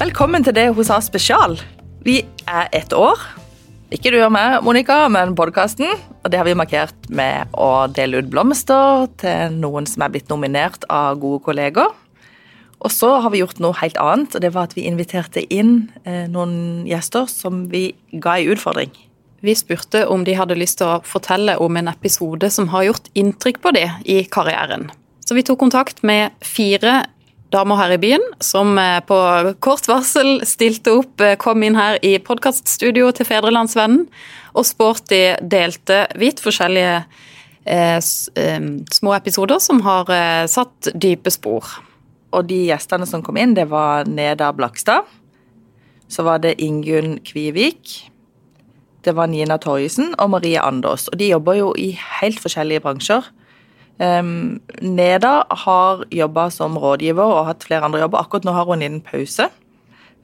Velkommen til det hos oss spesial. Vi er ett år. Ikke du og meg, Monica, men podkasten. Og det har vi markert med å dele ut blomster til noen som er blitt nominert av gode kolleger. Og så har vi gjort noe helt annet, og det var at vi inviterte inn eh, noen gjester som vi ga en utfordring. Vi spurte om de hadde lyst til å fortelle om en episode som har gjort inntrykk på dem i karrieren. Så vi tok kontakt med fire damer her i byen som eh, på kort varsel stilte opp, eh, kom inn her i podkaststudio til Fedrelandsvennen, og Sporty delte vidt forskjellige eh, små episoder som har satt dype spor. Og de gjestene som kom inn, det var Neda Blakstad. Så var det Ingunn Kvivik. Det var Nina Torjussen og Marie Andås. Og de jobber jo i helt forskjellige bransjer. Um, Neda har jobba som rådgiver og hatt flere andre jobber. Akkurat nå har hun en pause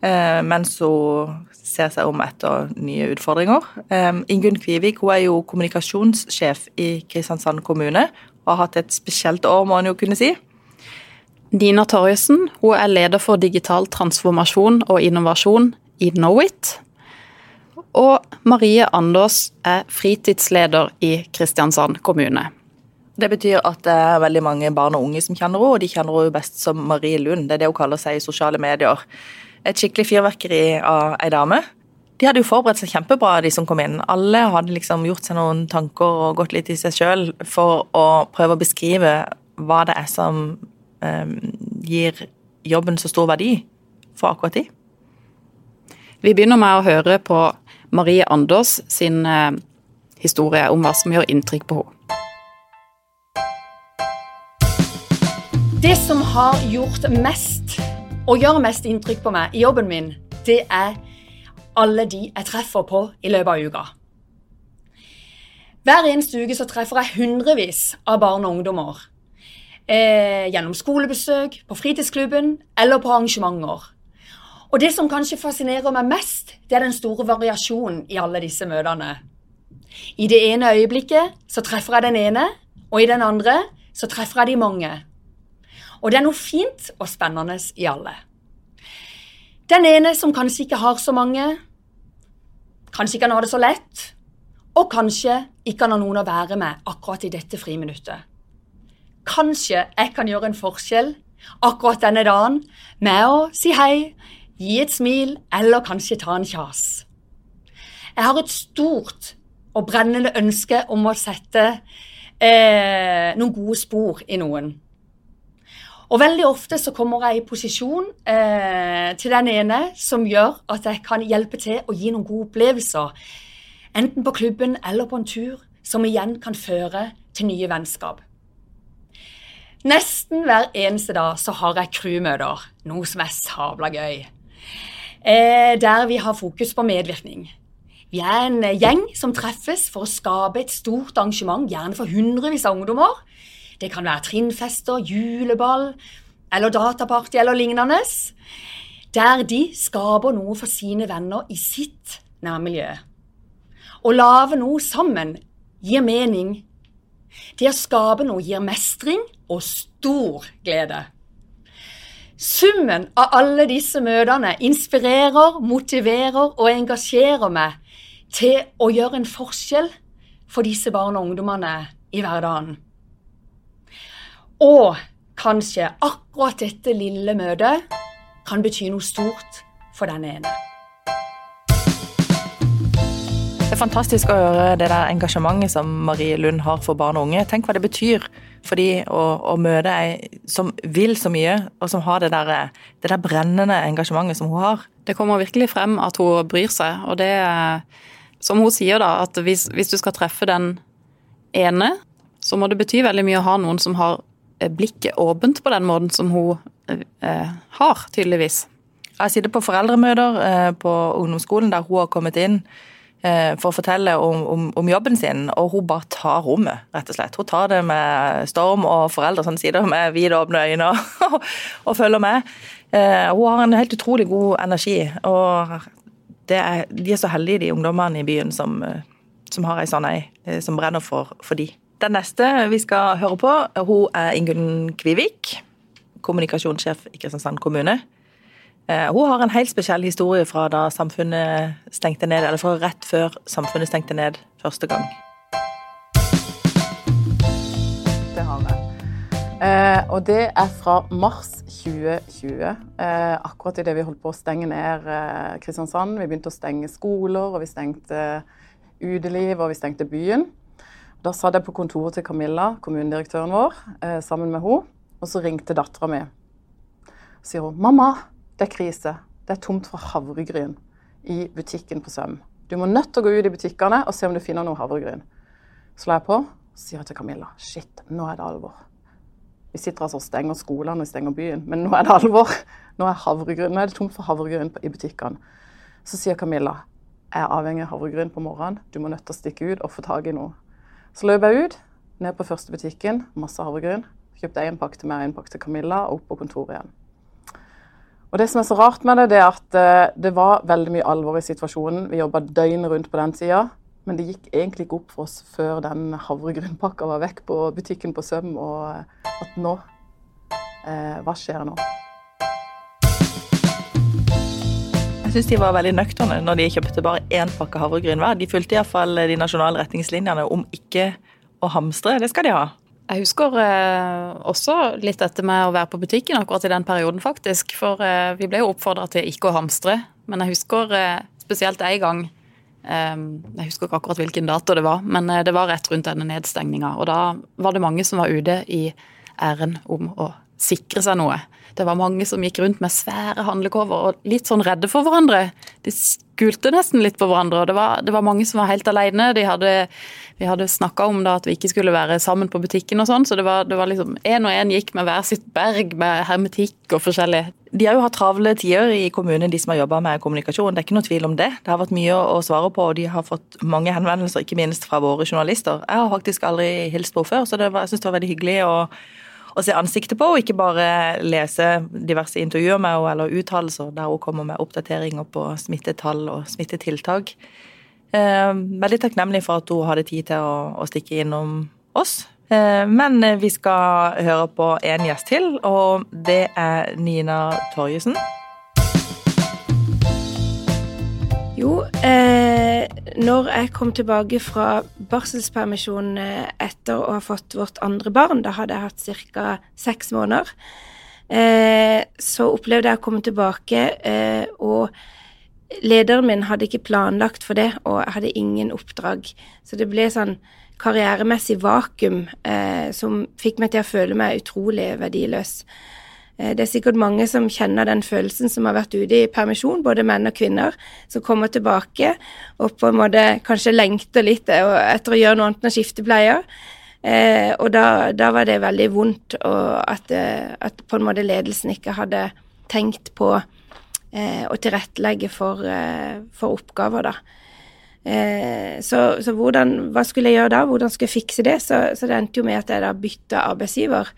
uh, mens hun ser seg om etter nye utfordringer. Um, Ingunn Kvivik hun er jo kommunikasjonssjef i Kristiansand kommune og har hatt et spesielt år, må en jo kunne si. Dina Torjussen er leder for digital transformasjon og innovasjon i Knowit. Og Marie Andås er fritidsleder i Kristiansand kommune. Det betyr at det er veldig mange barn og unge som kjenner henne, og de kjenner henne best som Marie Lund. Det er det hun kaller seg i sosiale medier. Et skikkelig fyrverkeri av ei dame. De hadde jo forberedt seg kjempebra, de som kom inn. Alle hadde liksom gjort seg noen tanker og gått litt i seg sjøl for å prøve å beskrive hva det er som um, gir jobben så stor verdi for akkurat de. Vi begynner med å høre på Marie Anders sin uh, historie om hva som gjør inntrykk på henne. Det som har gjort mest, og gjør mest inntrykk på meg i jobben min, det er alle de jeg treffer på i løpet av uka. Hver eneste uke så treffer jeg hundrevis av barn og ungdommer. Eh, gjennom skolebesøk, på fritidsklubben eller på arrangementer. Og det som kanskje fascinerer meg mest, det er den store variasjonen i alle disse møtene. I det ene øyeblikket så treffer jeg den ene, og i den andre så treffer jeg de mange. Og det er noe fint og spennende i alle. Den ene som kanskje ikke har så mange, kanskje ikke han har det så lett, og kanskje ikke han har noen å være med akkurat i dette friminuttet. Kanskje jeg kan gjøre en forskjell akkurat denne dagen med å si hei, gi et smil eller kanskje ta en kjas. Jeg har et stort og brennende ønske om å sette eh, noen gode spor i noen. Og veldig ofte så kommer jeg i posisjon eh, til den ene som gjør at jeg kan hjelpe til å gi noen gode opplevelser. Enten på klubben eller på en tur, som igjen kan føre til nye vennskap. Nesten hver eneste dag så har jeg crewmøter, noe som er sabla gøy. Eh, der vi har fokus på medvirkning. Vi er en gjeng som treffes for å skape et stort arrangement, gjerne for hundrevis av ungdommer det kan være trinnfester, juleball eller dataparty eller lignende. Der de skaper noe for sine venner i sitt nærmiljø. Å lage noe sammen gir mening. Det å skape noe gir mestring og stor glede. Summen av alle disse møtene inspirerer, motiverer og engasjerer meg til å gjøre en forskjell for disse barna og ungdommene i hverdagen. Og kanskje akkurat dette lille møtet kan bety noe stort for den ene. Det er fantastisk å høre det der engasjementet som Marie Lund har for barn og unge. Tenk hva det betyr for de å, å møte ei som vil så mye, og som har det der, det der, brennende engasjementet som hun har. Det kommer virkelig frem at hun bryr seg, og det som hun sier, da, at hvis, hvis du skal treffe den ene, så må det bety veldig mye å ha noen som har blikket åpent på den måten som hun eh, har, tydeligvis. Jeg sitter på foreldremøter eh, på ungdomsskolen der hun har kommet inn eh, for å fortelle om, om, om, jobben sin, og hun bare tar rommet, rett og slett. Hun tar det med storm, og foreldre sånn sider med vidåpne øyne og, og følger med. Eh, hun har en helt utrolig god energi, og er, de er så heldige, de ungdommene i byen som, eh, som har ei sånn ei, som brenner for, for de. Den neste vi skal høre på, hun er Ingunn Kvivik. Kommunikasjonssjef i Kristiansand kommune. Eh, hun har en helt spesiell historie fra da samfunnet stengte ned, eller fra rett før samfunnet stengte ned første gang. Det har jeg. Eh, og det er fra mars 2020. Eh, akkurat idet vi holdt på å stenge ned eh, Kristiansand. Vi begynte å stenge skoler, og vi stengte uteliv, og vi stengte byen. Da satt jeg på kontoret til Camilla, kommunedirektøren vår, eh, sammen med henne. Og så ringte dattera mi. Så sier hun 'Mamma, det er krise. Det er tomt for havregryn i butikken på Søm. Du må nødt til å gå ut i butikkene og se om du finner noe havregryn. Så la jeg på, og sier jeg til Camilla shit, nå er det alvor. Vi sitter altså og stenger skolene og stenger byen, men nå er det alvor. Nå er, nå er det tomt for havregryn i butikkene. Så sier Camilla jeg er avhengig av havregryn på morgenen, du må nødt til å stikke ut og få tak i noe. Så løp jeg ut, ned på første butikken, masse havregryn. Kjøpte én pakke til meg og én pakke til Camilla, og opp på kontoret igjen. Og Det som er så rart med det, det er at eh, det var veldig mye alvor i situasjonen. Vi jobba døgnet rundt på den tida, men det gikk egentlig ikke opp for oss før den havregrynpakka var vekk på butikken på Søm, og at nå eh, Hva skjer nå? Syns de var veldig nøkterne når de kjøpte bare én pakke havregryn hver. De fulgte iallfall de nasjonale retningslinjene om ikke å hamstre. Det skal de ha. Jeg husker eh, også litt dette med å være på butikken akkurat i den perioden, faktisk. For eh, vi ble jo oppfordra til ikke å hamstre. Men jeg husker eh, spesielt en gang eh, Jeg husker ikke akkurat hvilken dato det var, men eh, det var rett rundt denne nedstengninga. Og da var det mange som var ute i æren om å sikre seg noe. Det var mange som gikk rundt med svære handlekover og litt sånn redde for hverandre. De skulte nesten litt på hverandre, og det var, det var mange som var helt alene. De hadde, vi hadde snakka om da at vi ikke skulle være sammen på butikken og sånn, så det var, det var liksom én og én gikk med hver sitt berg med hermetikk og forskjellig. De har jo hatt travle tider i kommunen, de som har jobba med kommunikasjon. Det er ikke noe tvil om det. Det har vært mye å svare på, og de har fått mange henvendelser, ikke minst fra våre journalister. Jeg har faktisk aldri hilst på henne før, så var, jeg syns det var veldig hyggelig. å å se ansiktet på, og ikke bare lese diverse intervjuer med henne eller uttalelser der hun kommer med oppdateringer på smittetall og smittetiltak. Eh, veldig takknemlig for at hun hadde tid til å, å stikke innom oss. Eh, men vi skal høre på en gjest til, og det er Nina Torjussen. Jo, eh, når jeg kom tilbake fra barselspermisjon eh, etter å ha fått vårt andre barn, da hadde jeg hatt ca. seks måneder, eh, så opplevde jeg å komme tilbake, eh, og lederen min hadde ikke planlagt for det, og jeg hadde ingen oppdrag. Så det ble sånn karrieremessig vakuum eh, som fikk meg til å føle meg utrolig verdiløs. Eh, det er sikkert mange som kjenner den følelsen som har vært ute i permisjon, både menn og kvinner, som kommer tilbake og på en måte kanskje lengter litt etter å gjøre noe annet enn skiftepleier. Eh, og da, da, var det veldig vondt at, eh, at, på en måte ledelsen ikke hadde tenkt på eh, å tilrettelegge for, eh, for oppgaver, da. Eh, så, så hvordan, hva skulle jeg gjøre da? Hvordan skulle jeg fikse det? Så, så det endte jo med at jeg da bytta arbeidsgiver.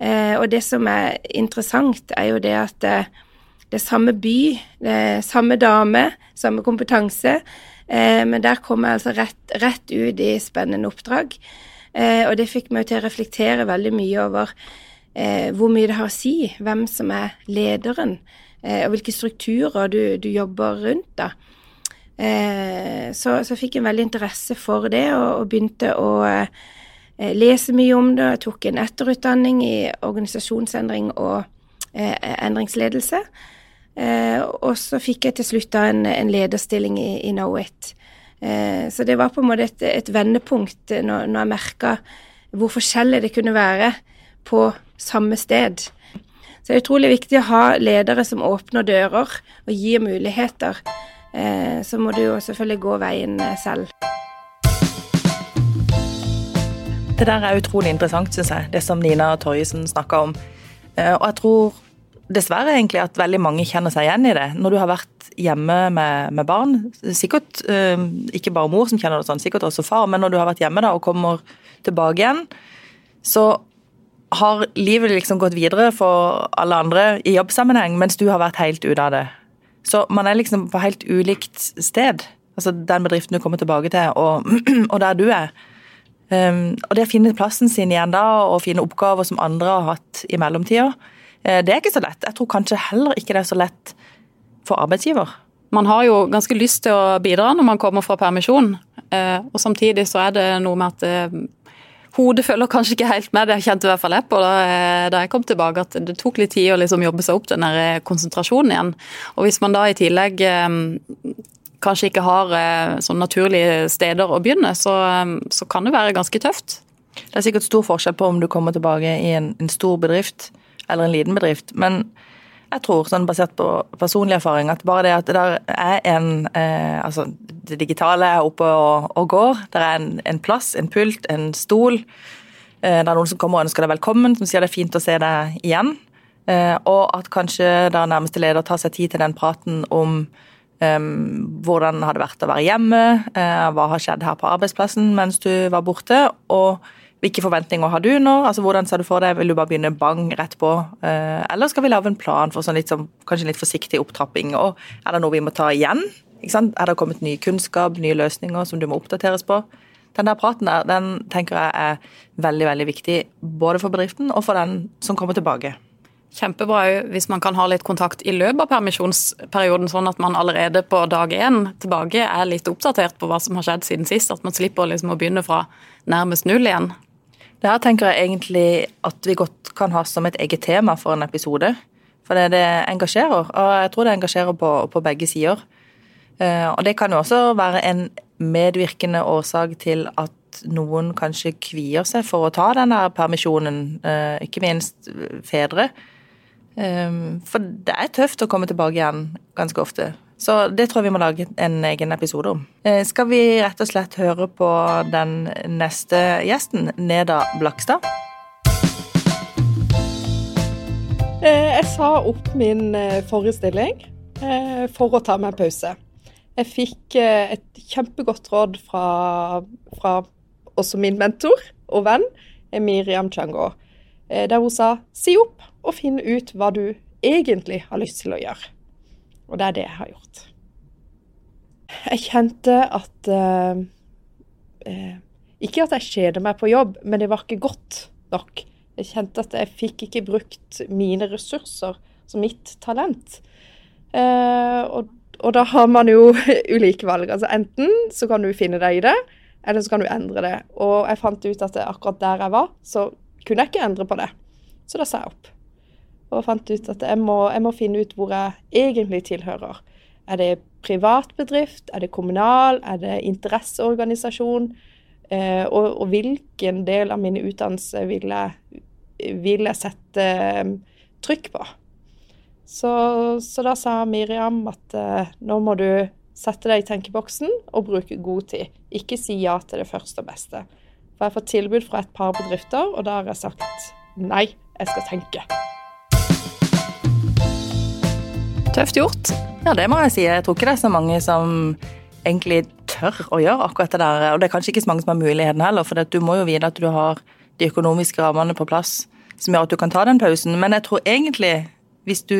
Eh, og det som er interessant, er jo det at eh, det er samme by, det er samme dame, samme kompetanse, eh, men der kom jeg altså rett, rett ut i spennende oppdrag. Og det fikk meg til å reflektere veldig mye over hvor mye det har å si hvem som er lederen, og hvilke strukturer du, du jobber rundt. da. så, så fikk jeg en veldig interesse for det, og, og begynte å lese mye om det. Jeg tok en etterutdanning i organisasjonsendring og eh, endringsledelse. Eh, og så fikk jeg til slutt da en, en lederstilling i, i Knowit. Eh, så det var på en måte et, et vendepunkt når, når jeg merka hvor forskjellig det kunne være på samme sted. Så det er utrolig viktig å ha ledere som åpner dører og gir muligheter. Eh, så må du jo selvfølgelig gå veien selv. Det der er utrolig interessant, syns jeg, det som Nina Torjussen snakka om. Eh, og jeg tror dessverre egentlig at veldig mange kjenner seg igjen i det. Når du har vært hjemme med, med barn, sikkert uh, ikke bare mor som kjenner det sånn, sikkert også far, men når du har vært hjemme da og kommer tilbake igjen, så har livet liksom gått videre for alle andre i jobbsammenheng, mens du har vært helt ute av det. Så man er liksom på helt ulikt sted. Altså den bedriften du kommer tilbake til, og, og der du er. Um, og det å finne plassen sin igjen da, og finne oppgaver som andre har hatt i mellomtida, Det er ikke så lett. Jeg tror kanskje heller ikke det er så lett for arbeidsgiver. Man har jo ganske lyst til å bidra når man kommer fra permisjon, og samtidig så er det noe med at hodet følger kanskje ikke helt med. Det kjente i hvert fall jeg på da, da, jeg kom tilbake, at det tok litt tid å liksom jobbe seg opp den konsentrasjonen igjen. Og hvis man da i tillegg kanskje ikke har sånn naturlige steder å begynne, så, så kan det være ganske tøft. Det er sikkert stor forskjell på om du kommer tilbake i en, en stor bedrift eller en liten bedrift. Men jeg tror, sånn basert på personlig erfaring, at bare det at det der er en eh, Altså, det digitale er oppe og, og går. Det er en, en, plass, en pult, en stol. Eh, det er noen som kommer og ønsker deg velkommen, som sier det er fint å se deg igjen. Eh, og at kanskje da nærmeste leder tar seg tid til den praten om hvordan har det vært å være hjemme, uh, hva har skjedd her på arbeidsplassen mens du var borte, og hvilke forventninger har du nå? Altså, Hvordan ser du for deg? Vil du bare begynne bang rett på? Uh, eller skal vi lage en plan for sånn litt sånn, kanskje litt forsiktig opptrapping? Og er det noe vi må ta igjen? Er det kommet ny kunnskap, nye løsninger som du må oppdateres på? Den der praten der, den tenker jeg er veldig, veldig viktig både for bedriften og for den som kommer tilbake. Kjempebra hvis man kan ha litt kontakt i løpet av permisjonsperioden, sånn at man allerede på dag én tilbake er litt oppdatert på hva som har skjedd siden sist. At man slipper liksom å begynne fra nærmest null igjen. Det her tenker jeg egentlig at vi godt kan ha som et eget tema for en episode. For det, det engasjerer, og jeg tror det engasjerer på, på begge sider. Eh, og det kan jo også være en medvirkende årsak til at noen kanskje kvier seg for å ta denne permisjonen, eh, ikke minst fedre. Ehm, for det er tøft å komme tilbake igjen ganske ofte. Så det tror jeg vi må lage en egen episode om. Eh, skal vi rett og slett høre på den neste gjesten, Neda Blakstad? Eh, jeg sa opp min eh, forrige stilling for å ta meg en pause. Jeg fikk et kjempegodt råd fra, fra også min mentor og venn, Miriam Chango, der hun sa si opp og finn ut hva du egentlig har lyst til å gjøre. Og det er det jeg har gjort. Jeg kjente at eh, eh, Ikke at jeg kjeder meg på jobb, men det var ikke godt nok. Jeg kjente at jeg fikk ikke brukt mine ressurser som mitt talent. Eh, og, og, da har man jo ulike valg. Altså Enten så kan du finne deg i det, eller så kan du endre det. Og jeg fant ut at akkurat der jeg var, så kunne jeg ikke endre på det. Så da sa jeg opp og fant ut at jeg må, jeg må, finne ut hvor jeg egentlig tilhører. Er det privat bedrift, er det kommunal, er det interesseorganisasjon? Eh, og, og, hvilken del av mine utdannelser vil jeg, vil jeg sette eh, trykk på? Så, så, da sa Miriam at eh, nå må du sette deg i tenkeboksen og bruke god tid. Ikke si ja til det første og beste. For jeg har fått tilbud fra et par bedrifter, og da har jeg sagt nei, jeg skal tenke. Tøft gjort. Ja, det må jeg si. Jeg tror ikke det er så mange som egentlig tør å gjøre akkurat det der. Og det er kanskje ikke så mange som har muligheten heller, for du må jo vite at du har de økonomiske rammene på plass som gjør at du kan ta den pausen. Men jeg tror egentlig, hvis du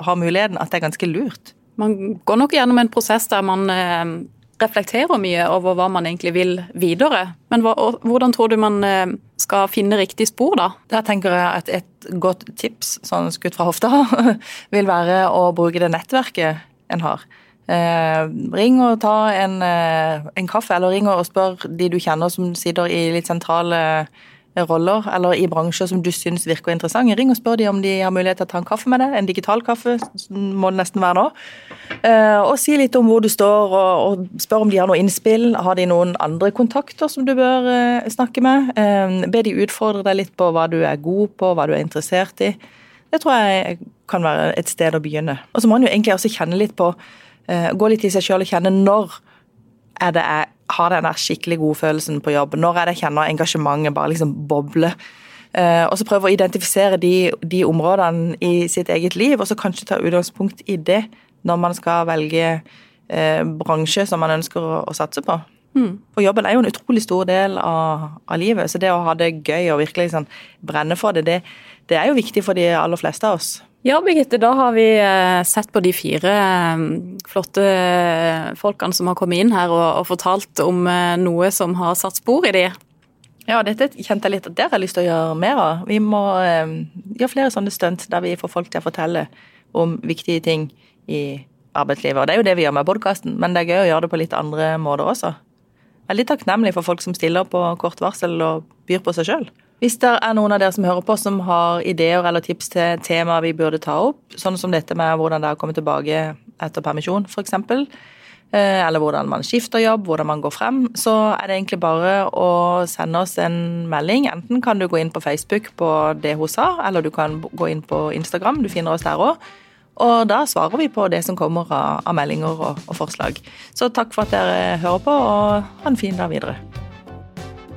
har muligheten, at det er ganske lurt. Man går nok gjennom en prosess der man eh, reflekterer mye over hva man egentlig vil videre. Men hva, hvordan tror du man eh, skal finne riktig spor, da? Der tenker jeg at et godt tips, sånn skutt fra hofta, vil være å bruke det nettverket en har. Eh, ring og ta en, eh, en, kaffe, eller ring og spør de du kjenner som sitter i litt sentrale roller eller i bransjer som du syns virker interessante. Ring og spør de om de har mulighet til å ta en kaffe med deg. En digital kaffe må det nesten være nå. Eh, og si litt om hvor du står, og, spør om de har noe innspill. Har de noen andre kontakter som du bør eh, snakke med? Eh, be de utfordre deg litt på hva du er god på, hva du er interessert i. Det tror jeg kan være et sted å begynne. Og så må man jo egentlig også kjenne litt på Gå litt i seg sjøl og kjenne når er det jeg har den der skikkelig godfølelsen på jobb. Når er det jeg kjenner engasjementet bare liksom boble. Uh, og så prøve å identifisere de, de, områdene i sitt eget liv, og så kanskje ta utgangspunkt i det når man skal velge eh, bransje som man ønsker å, å satse på. Mm. For jobben er jo en utrolig stor del av, av, livet, så det å ha det gøy og virkelig sånn, brenne for det, det, det er jo viktig for de aller fleste av oss. Ja, Birgitte, da har vi eh, sett på de fire eh, flotte folkene som har kommet inn her og, og fortalt om eh, noe som har satt spor i de. Ja, dette kjente jeg litt at der har jeg lyst til å gjøre mer av. Vi må eh, gjøre flere sånne stunt der vi får folk til å fortelle om viktige ting i arbeidslivet. Og det er jo det vi gjør med podkasten, men det er gøy å gjøre det på litt andre måter også. Veldig takknemlig for folk som stiller på kort varsel og byr på seg sjøl. Hvis det er noen av dere som hører på som har ideer eller tips til temaer vi burde ta opp, sånn som dette med hvordan det er å komme tilbake etter permisjon, f.eks., eh, eller hvordan man skifter jobb, hvordan man går frem, så er det egentlig bare å sende oss en melding. Enten kan du gå inn på Facebook på det hun sa, eller du kan gå inn på Instagram, du finner oss der òg. Og da svarer vi på det som kommer av, meldinger og, og, forslag. Så takk for at dere hører på, og ha en fin dag videre.